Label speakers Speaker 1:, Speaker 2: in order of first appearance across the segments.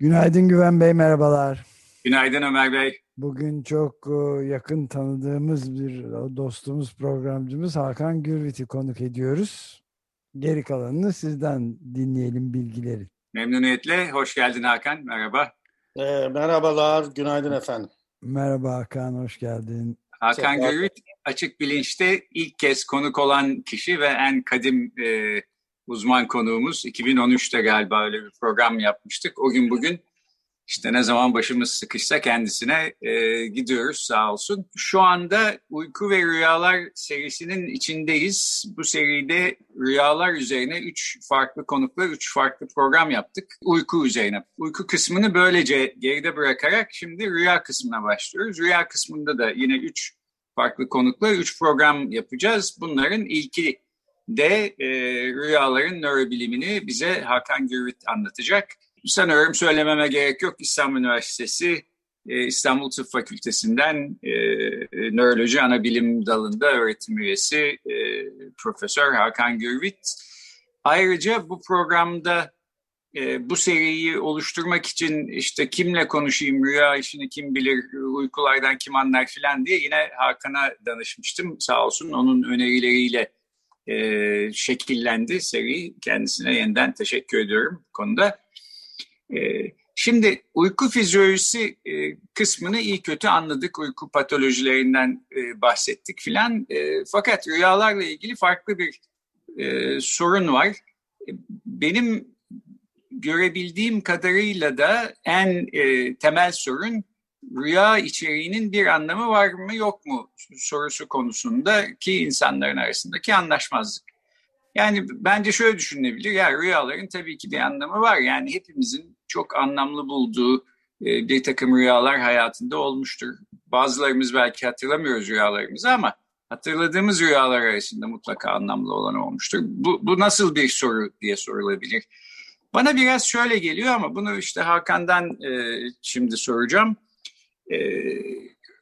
Speaker 1: Günaydın Güven Bey, merhabalar.
Speaker 2: Günaydın Ömer Bey.
Speaker 1: Bugün çok e, yakın tanıdığımız bir dostumuz, programcımız Hakan Gürvit'i konuk ediyoruz. Geri kalanını sizden dinleyelim bilgileri.
Speaker 2: Memnuniyetle. Hoş geldin Hakan. Merhaba.
Speaker 3: E, merhabalar, günaydın efendim.
Speaker 1: Merhaba Hakan, hoş geldin.
Speaker 2: Hakan Gürvit açık bilinçte ilk kez konuk olan kişi ve en kadim e, uzman konuğumuz. 2013'te galiba öyle bir program yapmıştık. O gün bugün işte ne zaman başımız sıkışsa kendisine e, gidiyoruz sağ olsun. Şu anda Uyku ve Rüyalar serisinin içindeyiz. Bu seride rüyalar üzerine üç farklı konukla üç farklı program yaptık. Uyku üzerine. Uyku kısmını böylece geride bırakarak şimdi rüya kısmına başlıyoruz. Rüya kısmında da yine üç farklı konukla üç program yapacağız. Bunların ilki de e, rüyaların nörobilimini bize Hakan Gürvit anlatacak. Sanıyorum söylememe gerek yok. İstanbul Üniversitesi e, İstanbul Tıp Fakültesinden e, nöroloji anabilim dalında öğretim üyesi e, Profesör Hakan Gürvit. Ayrıca bu programda e, bu seriyi oluşturmak için işte kimle konuşayım, rüya işini kim bilir, uykulardan kim anlar filan diye yine Hakan'a danışmıştım. Sağ olsun onun önerileriyle e, şekillendi seri. Kendisine yeniden teşekkür ediyorum bu konuda. E, şimdi uyku fizyolojisi e, kısmını iyi kötü anladık. Uyku patolojilerinden e, bahsettik filan. E, fakat rüyalarla ilgili farklı bir e, sorun var. E, benim görebildiğim kadarıyla da en e, temel sorun rüya içeriğinin bir anlamı var mı yok mu sorusu konusunda ki insanların arasındaki anlaşmazlık. Yani bence şöyle düşünülebilir. Ya rüyaların tabii ki bir anlamı var. Yani hepimizin çok anlamlı bulduğu e, bir takım rüyalar hayatında olmuştur. Bazılarımız belki hatırlamıyoruz rüyalarımızı ama hatırladığımız rüyalar arasında mutlaka anlamlı olan olmuştur. Bu, bu nasıl bir soru diye sorulabilir. Bana biraz şöyle geliyor ama bunu işte Hakan'dan e, şimdi soracağım. E,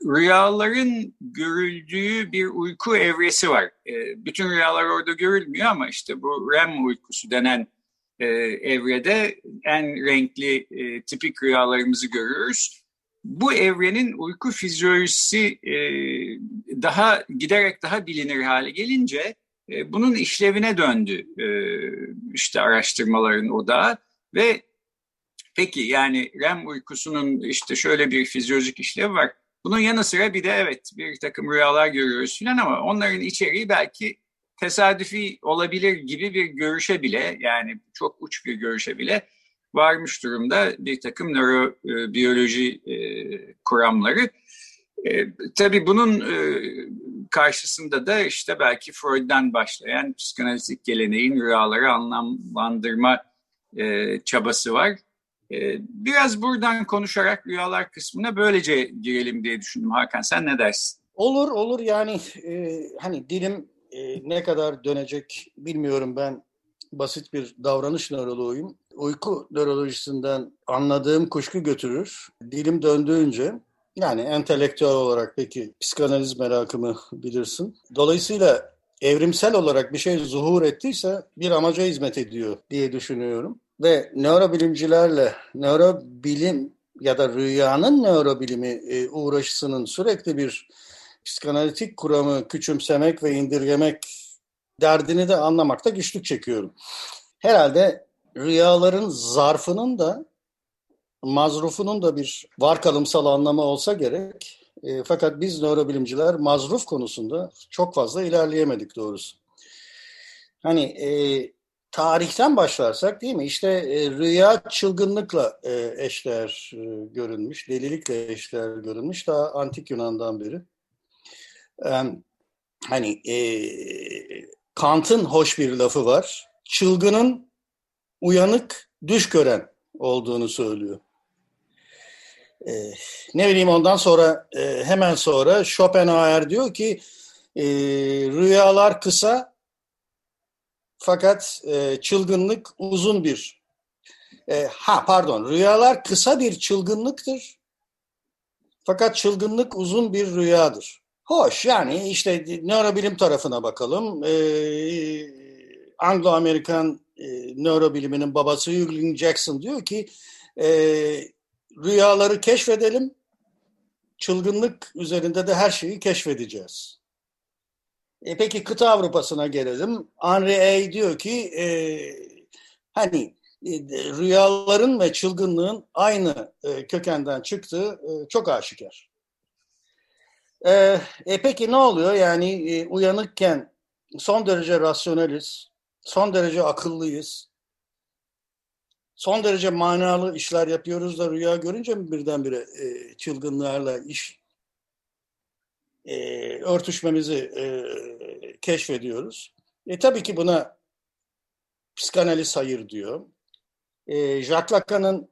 Speaker 2: rüyaların görüldüğü bir uyku evresi var. E, bütün rüyalar orada görülmüyor ama işte bu REM uykusu denen e, evrede en renkli e, tipik rüyalarımızı görüyoruz. Bu evrenin uyku fizyolojisi e, daha giderek daha bilinir hale gelince bunun işlevine döndü işte araştırmaların odağı ve peki yani REM uykusunun işte şöyle bir fizyolojik işlevi var. Bunun yanı sıra bir de evet bir takım rüyalar görüyoruz falan ama onların içeriği belki tesadüfi olabilir gibi bir görüşe bile yani çok uç bir görüşe bile varmış durumda bir takım nörobiyoloji e, kuramları. E, tabii bunun e, karşısında da işte belki Freud'dan başlayan psikanalitik geleneğin rüyaları anlamlandırma e, çabası var. E, biraz buradan konuşarak rüyalar kısmına böylece girelim diye düşündüm. Hakan sen ne dersin?
Speaker 3: Olur olur yani e, hani dilim e, ne kadar dönecek bilmiyorum ben basit bir davranış nöroloğuyum. Uyku nörolojisinden anladığım kuşku götürür. Dilim döndüğünce yani entelektüel olarak peki psikanaliz merakımı bilirsin. Dolayısıyla evrimsel olarak bir şey zuhur ettiyse bir amaca hizmet ediyor diye düşünüyorum. Ve nörobilimcilerle nörobilim ya da rüyanın nörobilimi e, uğraşısının sürekli bir psikanalitik kuramı küçümsemek ve indirgemek derdini de anlamakta güçlük çekiyorum. Herhalde rüyaların zarfının da mazrufunun da bir varkalımsal anlamı olsa gerek. E, fakat biz nörobilimciler mazruf konusunda çok fazla ilerleyemedik doğrusu. Hani e, tarihten başlarsak değil mi? İşte e, rüya çılgınlıkla e, eşler e, görünmüş, delilikle eşler görünmüş daha antik Yunan'dan beri. E, hani e, Kant'ın hoş bir lafı var. Çılgının uyanık düş gören olduğunu söylüyor. Ee, ne bileyim ondan sonra e, hemen sonra Schopenhauer diyor ki e, rüyalar kısa fakat e, çılgınlık uzun bir e, ha pardon rüyalar kısa bir çılgınlıktır fakat çılgınlık uzun bir rüyadır. Hoş yani işte nörobilim tarafına bakalım. Ee, Anglo-Amerikan e, nörobiliminin babası Hugh Jackson diyor ki e, rüyaları keşfedelim, çılgınlık üzerinde de her şeyi keşfedeceğiz. E peki kıta Avrupa'sına gelelim. Henry A. diyor ki e, hani e, rüyaların ve çılgınlığın aynı e, kökenden çıktığı e, çok aşikar. E, e peki ne oluyor? Yani e, uyanıkken son derece rasyoneliz, son derece akıllıyız, son derece manalı işler yapıyoruz da rüya görünce mi birdenbire e, çılgınlarla iş e, örtüşmemizi e, keşfediyoruz. E, tabii ki buna psikanaliz hayır diyor. E, Jacques Lacan'ın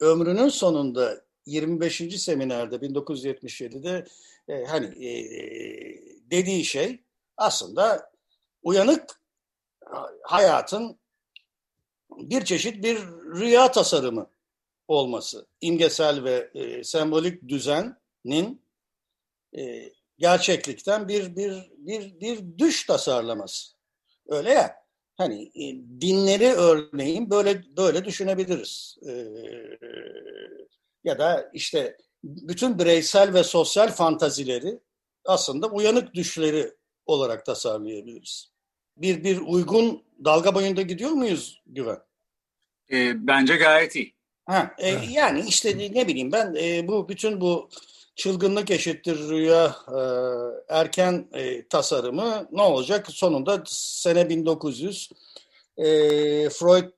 Speaker 3: ömrünün sonunda 25. seminerde 1977'de e, hani e, dediği şey aslında uyanık hayatın bir çeşit bir rüya tasarımı olması. imgesel ve e, sembolik düzenin e, gerçeklikten bir bir bir bir düş tasarlaması. Öyle ya. Hani e, dinleri örneğin böyle böyle düşünebiliriz. E, ya da işte bütün bireysel ve sosyal fantazileri aslında uyanık düşleri olarak tasarlayabiliriz. Bir bir uygun dalga boyunda gidiyor muyuz Güven?
Speaker 2: E, bence gayet iyi.
Speaker 3: Ha, e, Yani işte ne bileyim ben e, bu bütün bu çılgınlık eşittir rüya e, erken e, tasarımı ne olacak? Sonunda sene 1900 e, Freud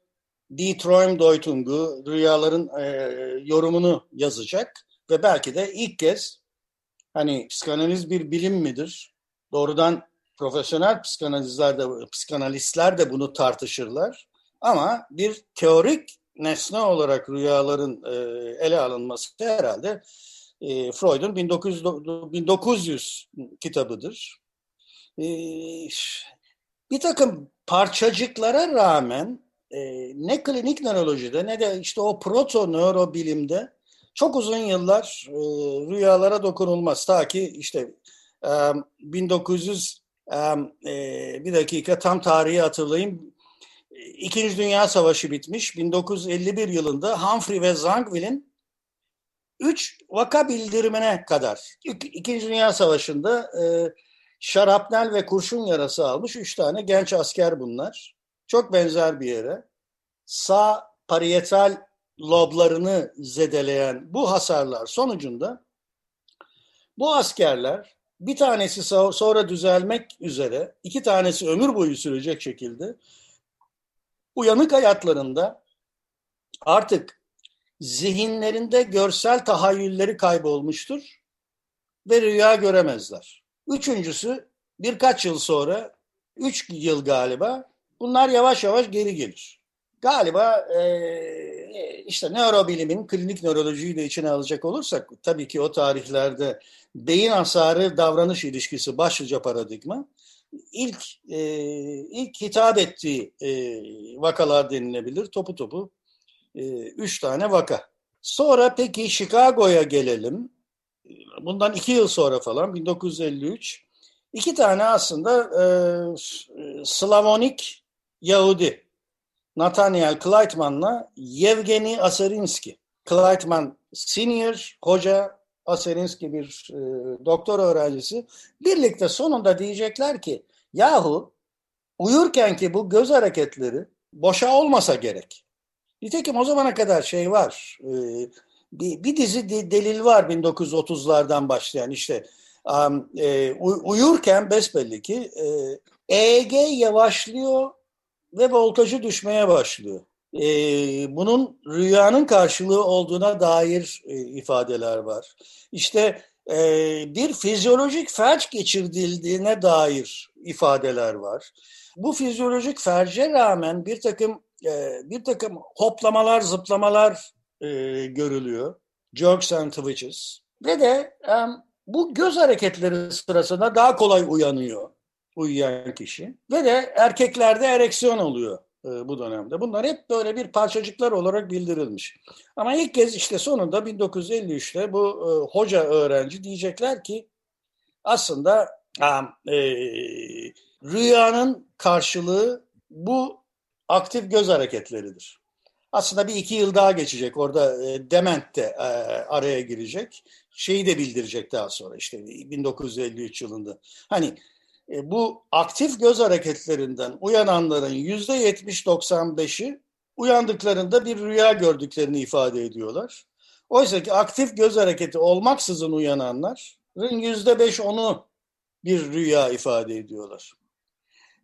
Speaker 3: Die Traumdeutungu rüyaların e, yorumunu yazacak ve belki de ilk kez hani psikanaliz bir bilim midir? Doğrudan profesyonel psikanalizler de psikanalistler de bunu tartışırlar. Ama bir teorik nesne olarak rüyaların e, ele alınması herhalde e, Freud'un 1900, 1900 kitabıdır. E, bir takım parçacıklara rağmen e, ne klinik nörolojide ne de işte o proto nörobilimde çok uzun yıllar e, rüyalara dokunulmaz. Ta ki işte e, 1900 e, bir dakika tam tarihi hatırlayayım. İkinci Dünya Savaşı bitmiş. 1951 yılında Humphrey ve Zangwill'in üç vaka bildirimine kadar. İkinci Dünya Savaşı'nda e, şarapnel ve kurşun yarası almış üç tane genç asker bunlar. Çok benzer bir yere. Sağ parietal loblarını zedeleyen bu hasarlar sonucunda bu askerler bir tanesi sonra düzelmek üzere, iki tanesi ömür boyu sürecek şekilde uyanık hayatlarında artık zihinlerinde görsel tahayyülleri kaybolmuştur ve rüya göremezler. Üçüncüsü birkaç yıl sonra, üç yıl galiba bunlar yavaş yavaş geri gelir. Galiba e, işte nörobilimin klinik nörolojiyi de içine alacak olursak tabii ki o tarihlerde beyin hasarı davranış ilişkisi başlıca paradigma ilk e, ilk hitap ettiği e, vakalar denilebilir. Topu topu üç tane vaka. Sonra peki Chicago'ya gelelim. Bundan iki yıl sonra falan 1953 iki tane aslında e, Slavonik Yahudi Nathaniel Kleitman'la Yevgeni Aserinski. Kleitman senior hoca, Aserinski bir e, doktor öğrencisi. Birlikte sonunda diyecekler ki yahu uyurken ki bu göz hareketleri boşa olmasa gerek. Nitekim o zamana kadar şey var. E, bir, bir dizi delil var 1930'lardan başlayan işte um, e, uyurken besbelli ki e, EEG yavaşlıyor ve voltajı düşmeye başlıyor. E, bunun rüyanın karşılığı olduğuna dair e, ifadeler var. İşte e, bir fizyolojik felç geçirildiğine dair ifadeler var. Bu fizyolojik ferce rağmen bir takım e, bir takım hoplamalar, zıplamalar e, görülüyor. Jerks and twitches. Ve de e, bu göz hareketleri sırasında daha kolay uyanıyor uyuyan kişi. Ve de erkeklerde ereksiyon oluyor e, bu dönemde. Bunlar hep böyle bir parçacıklar olarak bildirilmiş. Ama ilk kez işte sonunda 1953'te bu e, hoca öğrenci diyecekler ki aslında e, rüyanın karşılığı bu aktif göz hareketleridir. Aslında bir iki yıl daha geçecek. Orada e, Dement de e, araya girecek. Şeyi de bildirecek daha sonra işte 1953 yılında. Hani e, bu aktif göz hareketlerinden uyananların yüzde 70-95'i uyandıklarında bir rüya gördüklerini ifade ediyorlar. Oysa ki aktif göz hareketi olmaksızın uyananların yüzde 5-10'u bir rüya ifade ediyorlar.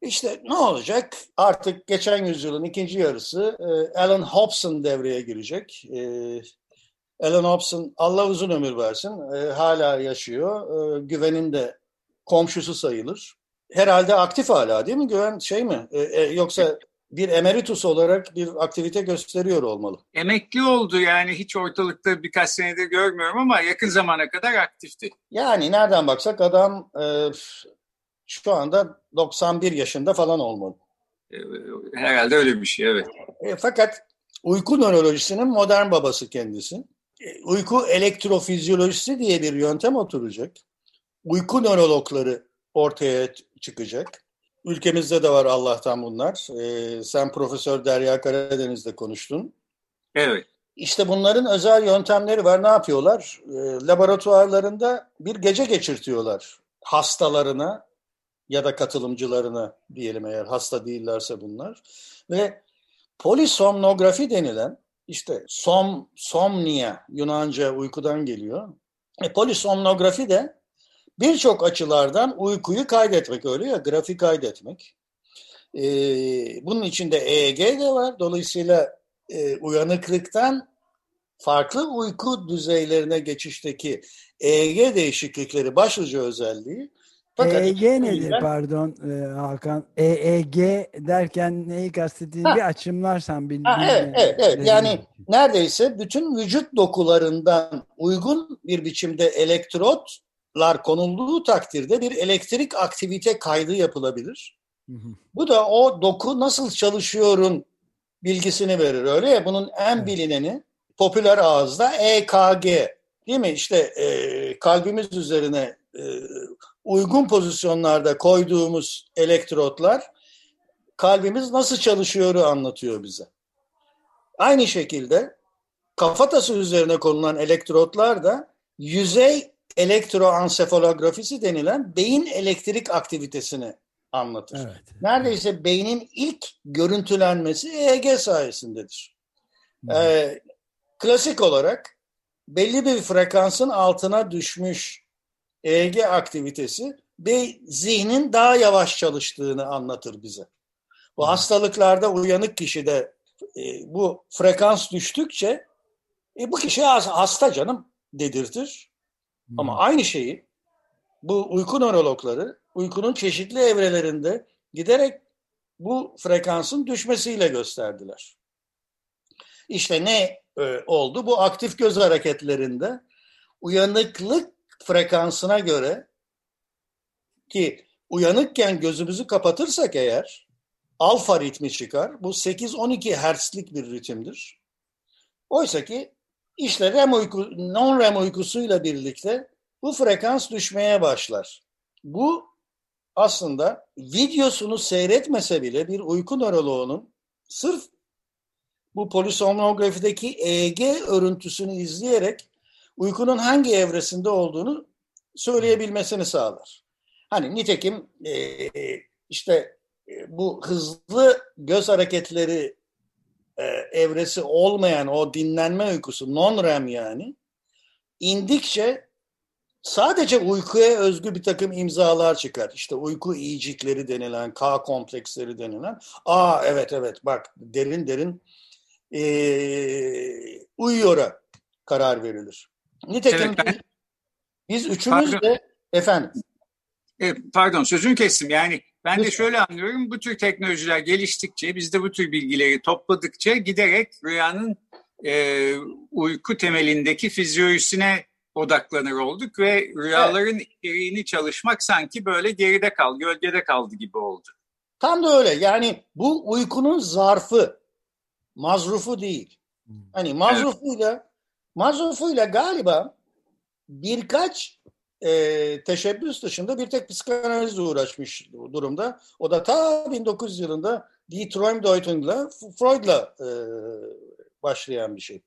Speaker 3: İşte ne olacak? Artık geçen yüzyılın ikinci yarısı e, Alan Hobson devreye girecek. E, Alan Hobson Allah uzun ömür versin. E, hala yaşıyor. E, güvenin de komşusu sayılır. Herhalde aktif hala değil mi Güven? Şey mi? E, e, yoksa bir emeritus olarak bir aktivite gösteriyor olmalı.
Speaker 2: Emekli oldu yani hiç ortalıkta birkaç senedir görmüyorum ama yakın zamana kadar aktifti.
Speaker 3: Yani nereden baksak adam e, şu anda 91 yaşında falan olmalı.
Speaker 2: E, herhalde öyle bir şey evet.
Speaker 3: E, fakat uyku nörolojisinin modern babası kendisi. E, uyku elektrofizyolojisi diye bir yöntem oturacak. Uyku nörologları ortaya çıkacak. Ülkemizde de var Allah'tan bunlar. Ee, sen Profesör Derya Karadeniz'de konuştun.
Speaker 2: Evet.
Speaker 3: İşte bunların özel yöntemleri var. Ne yapıyorlar? Ee, laboratuvarlarında bir gece geçirtiyorlar hastalarına ya da katılımcılarına diyelim eğer hasta değillerse bunlar. Ve polisomnografi denilen işte som, somnia Yunanca uykudan geliyor. E, polisomnografi de birçok açılardan uykuyu kaydetmek öyle ya grafik kaydetmek. E, bunun içinde EEG de var. Dolayısıyla e, uyanıklıktan farklı uyku düzeylerine geçişteki EEG değişiklikleri başlıca özelliği.
Speaker 1: Fakat EEG nedir pardon e, Hakan? EEG derken neyi kastettiğini ha. bir açımlarsan bildiğin.
Speaker 3: Evet, evet, evet. Yani neredeyse bütün vücut dokularından uygun bir biçimde elektrot lar konulduğu takdirde bir elektrik aktivite kaydı yapılabilir. Hı hı. Bu da o doku nasıl çalışıyorun bilgisini verir. Öyle ya bunun en evet. bilineni popüler ağızda EKG değil mi? İşte e, kalbimiz üzerine e, uygun pozisyonlarda koyduğumuz elektrotlar kalbimiz nasıl çalışıyoru anlatıyor bize. Aynı şekilde kafatası üzerine konulan elektrotlar da yüzey elektroansefalografisi denilen beyin elektrik aktivitesini anlatır. Evet. Neredeyse beynin ilk görüntülenmesi EEG sayesindedir. Ee, klasik olarak belli bir frekansın altına düşmüş EEG aktivitesi ve zihnin daha yavaş çalıştığını anlatır bize. Bu hastalıklarda uyanık kişide e, bu frekans düştükçe e, bu kişi hasta canım dedirtir. Ama hmm. aynı şeyi bu uyku nörologları uykunun çeşitli evrelerinde giderek bu frekansın düşmesiyle gösterdiler. İşte ne e, oldu? Bu aktif göz hareketlerinde uyanıklık frekansına göre ki uyanıkken gözümüzü kapatırsak eğer alfa ritmi çıkar. Bu 8-12 Hz'lik bir ritimdir. Oysa ki işte REM uyku, non-REM uykusuyla birlikte bu frekans düşmeye başlar. Bu aslında videosunu seyretmese bile bir uyku nöroloğunun sırf bu polisomnografideki EEG örüntüsünü izleyerek uykunun hangi evresinde olduğunu söyleyebilmesini sağlar. Hani nitekim e, işte e, bu hızlı göz hareketleri e, evresi olmayan o dinlenme uykusu non-REM yani indikçe sadece uykuya özgü bir takım imzalar çıkar. İşte uyku iyicikleri denilen, K kompleksleri denilen. Aa evet evet bak derin derin e, uyuyora karar verilir. Nitekim evet, ben... biz üçümüz de efendim.
Speaker 2: E, pardon sözünü kestim. Yani ben de şöyle anlıyorum. Bu tür teknolojiler geliştikçe, biz de bu tür bilgileri topladıkça giderek rüyanın e, uyku temelindeki fizyolojisine odaklanır olduk ve rüyaların evet. içeriğini çalışmak sanki böyle geride kal, gölgede kaldı gibi oldu.
Speaker 3: Tam da öyle. Yani bu uykunun zarfı, mazrufu değil. Hmm. Hani mazrufuyla, evet. mazrufuyla galiba birkaç e, teşebbüs dışında bir tek psikanalizle uğraşmış durumda. O da ta 1900 yılında Detroit Deutung'la, Freud'la e, başlayan bir şey.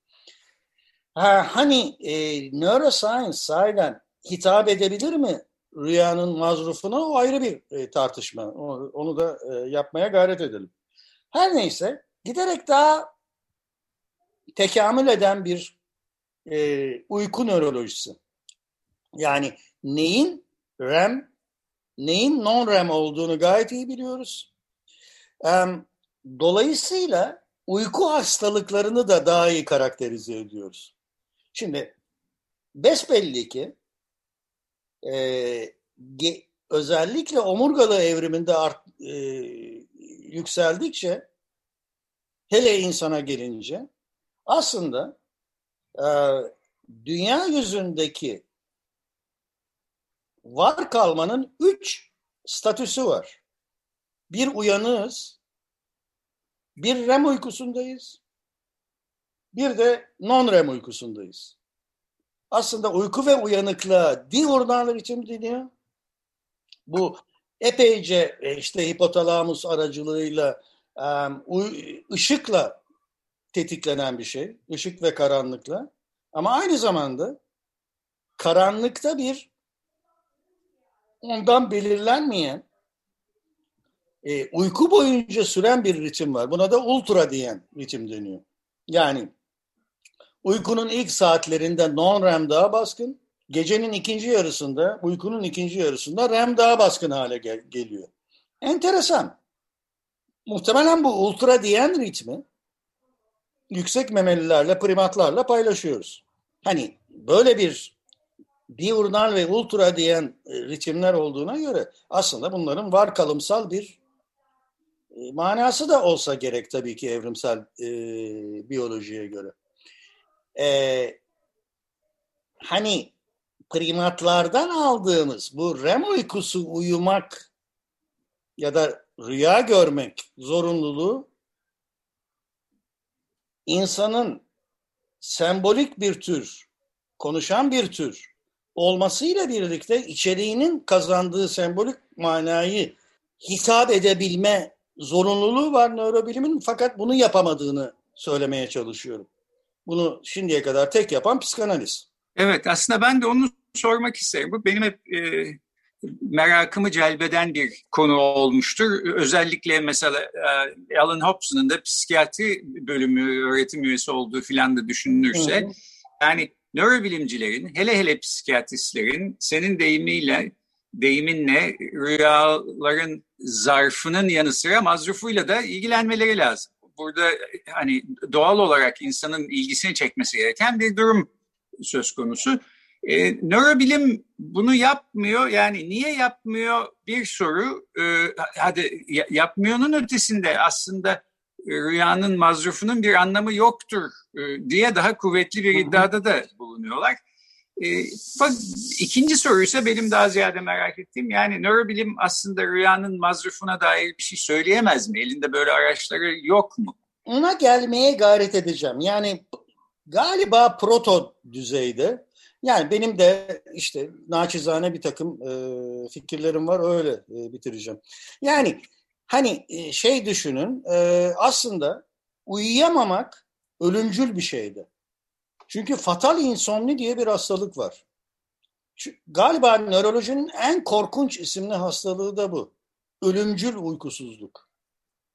Speaker 3: Ha, hani e, neuroscience sahiden hitap edebilir mi rüyanın mazrufuna o ayrı bir e, tartışma. Onu, onu da e, yapmaya gayret edelim. Her neyse giderek daha tekamül eden bir e, uyku nörolojisi. Yani neyin REM, neyin non-REM olduğunu gayet iyi biliyoruz. Dolayısıyla uyku hastalıklarını da daha iyi karakterize ediyoruz. Şimdi besbelli ki e, ge, özellikle omurgalı evriminde art, e, yükseldikçe hele insana gelince aslında e, dünya yüzündeki var kalmanın üç statüsü var. Bir uyanığız, bir REM uykusundayız, bir de non-REM uykusundayız. Aslında uyku ve uyanıklığa diurnal ritim deniyor. Bu epeyce e, işte hipotalamus aracılığıyla ışıkla tetiklenen bir şey. Işık ve karanlıkla. Ama aynı zamanda karanlıkta bir ondan belirlenmeyen e, uyku boyunca süren bir ritim var. Buna da ultra diyen ritim deniyor. Yani uykunun ilk saatlerinde non-REM daha baskın, gecenin ikinci yarısında, uykunun ikinci yarısında REM daha baskın hale gel- geliyor. Enteresan. Muhtemelen bu ultra diyen ritmi yüksek memelilerle, primatlarla paylaşıyoruz. Hani böyle bir diurnal ve ultra diyen e, ritimler olduğuna göre aslında bunların var kalımsal bir e, manası da olsa gerek tabii ki evrimsel e, biyolojiye göre. E, hani primatlardan aldığımız bu REM uykusu uyumak ya da rüya görmek zorunluluğu insanın sembolik bir tür, konuşan bir tür olmasıyla birlikte içeriğinin kazandığı sembolik manayı hitap edebilme zorunluluğu var nörobilimin fakat bunu yapamadığını söylemeye çalışıyorum. Bunu şimdiye kadar tek yapan psikanaliz.
Speaker 2: Evet aslında ben de onu sormak isterim. Bu benim hep e, merakımı celbeden bir konu olmuştur. Özellikle mesela e, Alan Hobson'ın da psikiyatri bölümü öğretim üyesi olduğu filan da düşünülürse. Hı hı. Yani nörobilimcilerin, hele hele psikiyatristlerin senin deyimiyle, deyiminle rüyaların zarfının yanı sıra mazrufuyla da ilgilenmeleri lazım. Burada hani doğal olarak insanın ilgisini çekmesi gereken bir durum söz konusu. E, nörobilim bunu yapmıyor. Yani niye yapmıyor bir soru. E, hadi yapmıyor'nun ötesinde aslında rüyanın mazrufunun bir anlamı yoktur e, diye daha kuvvetli bir iddiada da bulunuyorlar. E, bak, ikinci soru ise benim daha ziyade merak ettiğim yani nörobilim aslında rüyanın mazrufuna dair bir şey söyleyemez mi? Elinde böyle araçları yok mu?
Speaker 3: Ona gelmeye gayret edeceğim. Yani galiba proto düzeyde yani benim de işte naçizane bir takım e, fikirlerim var öyle e, bitireceğim. Yani Hani e, şey düşünün e, aslında uyuyamamak ölümcül bir şeydi. Çünkü fatal insomni diye bir hastalık var. Galiba nörolojinin en korkunç isimli hastalığı da bu. Ölümcül uykusuzluk.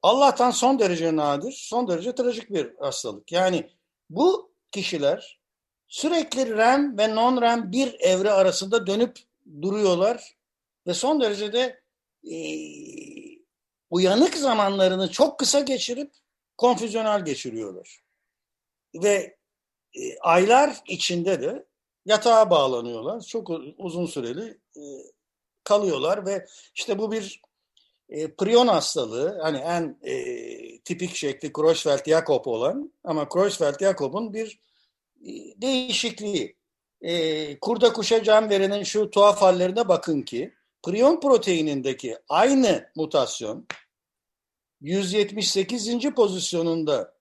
Speaker 3: Allah'tan son derece nadir, son derece trajik bir hastalık. Yani bu kişiler sürekli REM ve non-REM bir evre arasında dönüp duruyorlar ve son derecede e, uyanık zamanlarını çok kısa geçirip konfüzyonel geçiriyorlar. Ve e, aylar içinde de yatağa bağlanıyorlar. Çok uzun süreli e, kalıyorlar ve işte bu bir e, prion hastalığı hani en e, tipik şekli Creutzfeldt-Jakob olan ama Creutzfeldt-Jakob'un bir değişikliği. E, kurda kuşa can verenin şu tuhaf hallerine bakın ki prion proteinindeki aynı mutasyon 178. pozisyonunda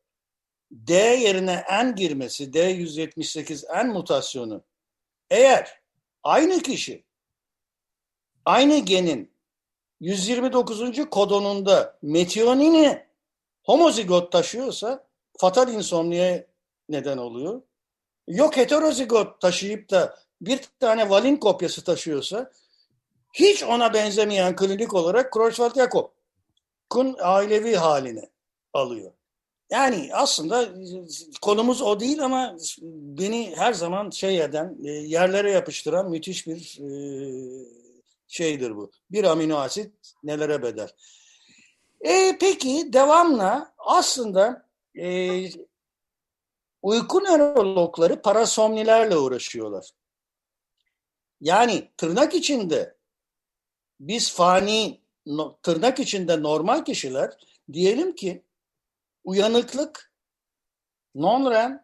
Speaker 3: D yerine N girmesi, D178N mutasyonu eğer aynı kişi aynı genin 129. kodonunda metionini homozigot taşıyorsa fatal insomniye neden oluyor. Yok heterozigot taşıyıp da bir tane valin kopyası taşıyorsa hiç ona benzemeyen klinik olarak Creutzfeldt-Jakob'un ailevi halini alıyor. Yani aslında konumuz o değil ama beni her zaman şey eden, e, yerlere yapıştıran müthiş bir e, şeydir bu. Bir amino asit nelere bedel. E, peki devamla aslında e, uyku nörologları parasomnilerle uğraşıyorlar. Yani tırnak içinde biz fani tırnak içinde normal kişiler diyelim ki uyanıklık, non-REM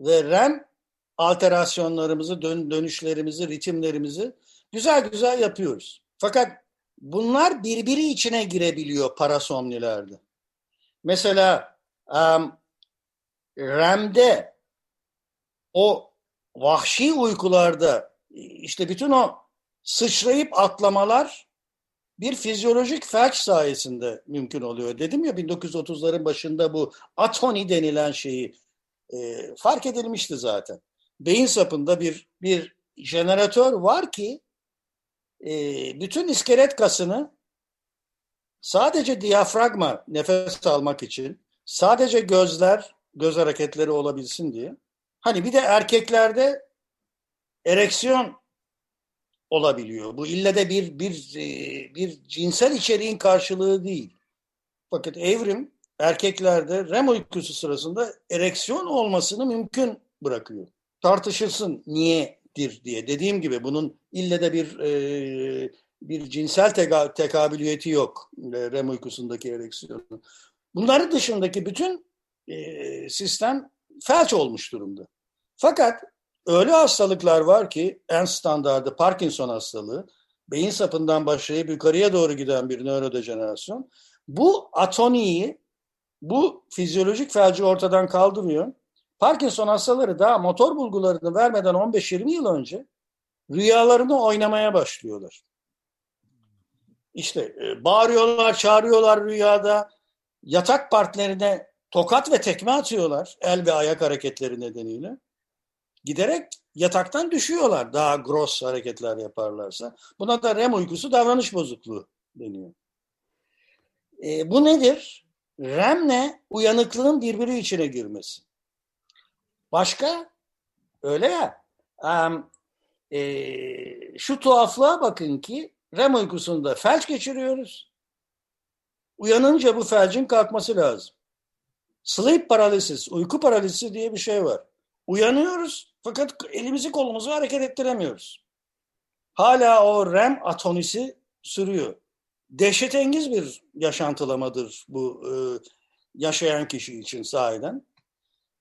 Speaker 3: ve REM alterasyonlarımızı, dön dönüşlerimizi, ritimlerimizi güzel güzel yapıyoruz. Fakat bunlar birbiri içine girebiliyor parasomnilerde. Mesela um, REM'de o vahşi uykularda işte bütün o sıçrayıp atlamalar bir fizyolojik felç sayesinde mümkün oluyor. Dedim ya 1930'ların başında bu atoni denilen şeyi e, fark edilmişti zaten. Beyin sapında bir bir jeneratör var ki e, bütün iskelet kasını sadece diyafragma nefes almak için, sadece gözler, göz hareketleri olabilsin diye. Hani bir de erkeklerde ereksiyon olabiliyor. Bu ille de bir bir e, bir cinsel içeriğin karşılığı değil. Fakat evrim erkeklerde REM uykusu sırasında ereksiyon olmasını mümkün bırakıyor. Tartışılsın niyedir diye. Dediğim gibi bunun ille de bir e, bir cinsel teka, tekabiliyeti yok e, REM uykusundaki ereksiyonu. Bunların dışındaki bütün e, sistem felç olmuş durumda. Fakat öyle hastalıklar var ki en standardı Parkinson hastalığı, beyin sapından başlayıp yukarıya doğru giden bir nörodejenerasyon. Bu atoniyi, bu fizyolojik felci ortadan kaldırıyor. Parkinson hastaları daha motor bulgularını vermeden 15-20 yıl önce rüyalarını oynamaya başlıyorlar. İşte e, bağırıyorlar, çağırıyorlar rüyada, yatak partnerine tokat ve tekme atıyorlar el ve ayak hareketleri nedeniyle giderek yataktan düşüyorlar daha gross hareketler yaparlarsa. Buna da REM uykusu davranış bozukluğu deniyor. E, bu nedir? REM'le uyanıklığın birbiri içine girmesi. Başka? Öyle ya. Um, e, şu tuhaflığa bakın ki REM uykusunda felç geçiriyoruz. Uyanınca bu felcin kalkması lazım. Sleep paralysis, uyku paralizisi diye bir şey var. Uyanıyoruz fakat elimizi kolumuzu hareket ettiremiyoruz. Hala o REM atonisi sürüyor. Dehşetengiz bir yaşantılamadır bu e, yaşayan kişi için sahiden.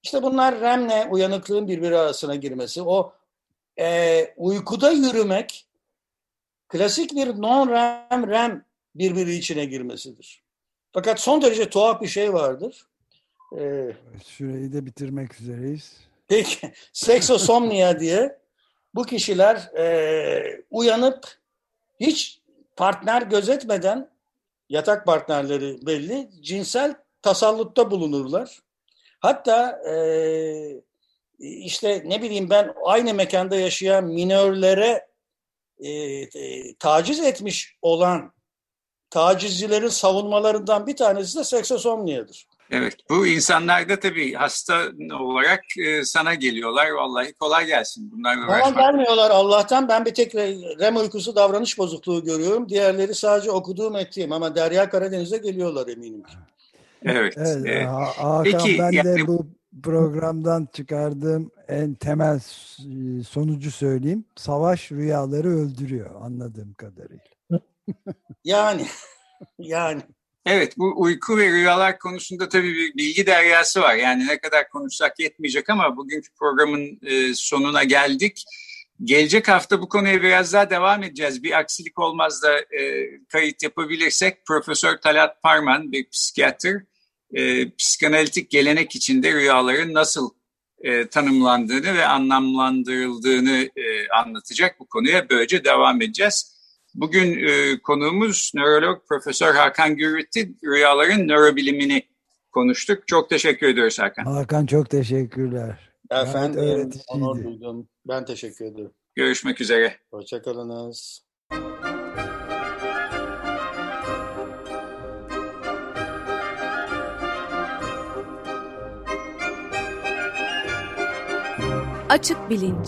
Speaker 3: İşte bunlar REM'le uyanıklığın birbiri arasına girmesi, o e, uykuda yürümek klasik bir non-REM, REM birbiri içine girmesidir. Fakat son derece tuhaf bir şey vardır.
Speaker 1: Ee, Süreyi de bitirmek üzereyiz.
Speaker 3: Peki, seksosomnia diye bu kişiler e, uyanıp hiç partner gözetmeden yatak partnerleri belli cinsel tasallutta bulunurlar. Hatta e, işte ne bileyim ben aynı mekanda yaşayan minörlere e, e, taciz etmiş olan tacizcilerin savunmalarından bir tanesi de seksosomniyadır.
Speaker 2: Evet, bu insanlar da tabii hasta olarak e, sana geliyorlar. Vallahi kolay gelsin. Bunlar
Speaker 3: Bana gelmiyorlar Allah'tan. Ben bir tek REM uykusu davranış bozukluğu görüyorum. Diğerleri sadece okuduğum ettiğim ama Derya Karadeniz'e geliyorlar eminim ki.
Speaker 2: Evet.
Speaker 1: evet e, Hakan Peki, ben yani... de bu programdan çıkardığım en temel sonucu söyleyeyim. Savaş rüyaları öldürüyor anladığım kadarıyla.
Speaker 3: yani yani
Speaker 2: Evet bu uyku ve rüyalar konusunda tabii bir bilgi deryası var. Yani ne kadar konuşsak yetmeyecek ama bugünkü programın e, sonuna geldik. Gelecek hafta bu konuya biraz daha devam edeceğiz. Bir aksilik olmaz da e, kayıt yapabilirsek Profesör Talat Parman bir psikiyatr e, psikanalitik gelenek içinde rüyaların nasıl tanımlandığını ve anlamlandırıldığını anlatacak. Bu konuya böylece devam edeceğiz. Bugün e, konuğumuz nörolog Profesör Hakan Gürüt'ti. Rüyaların nörobilimini konuştuk. Çok teşekkür ediyoruz Hakan.
Speaker 1: Hakan çok teşekkürler.
Speaker 3: Efendim, onur duydum. Ben teşekkür ederim.
Speaker 2: Görüşmek üzere.
Speaker 3: Hoşçakalınız.
Speaker 4: Açık Bilinç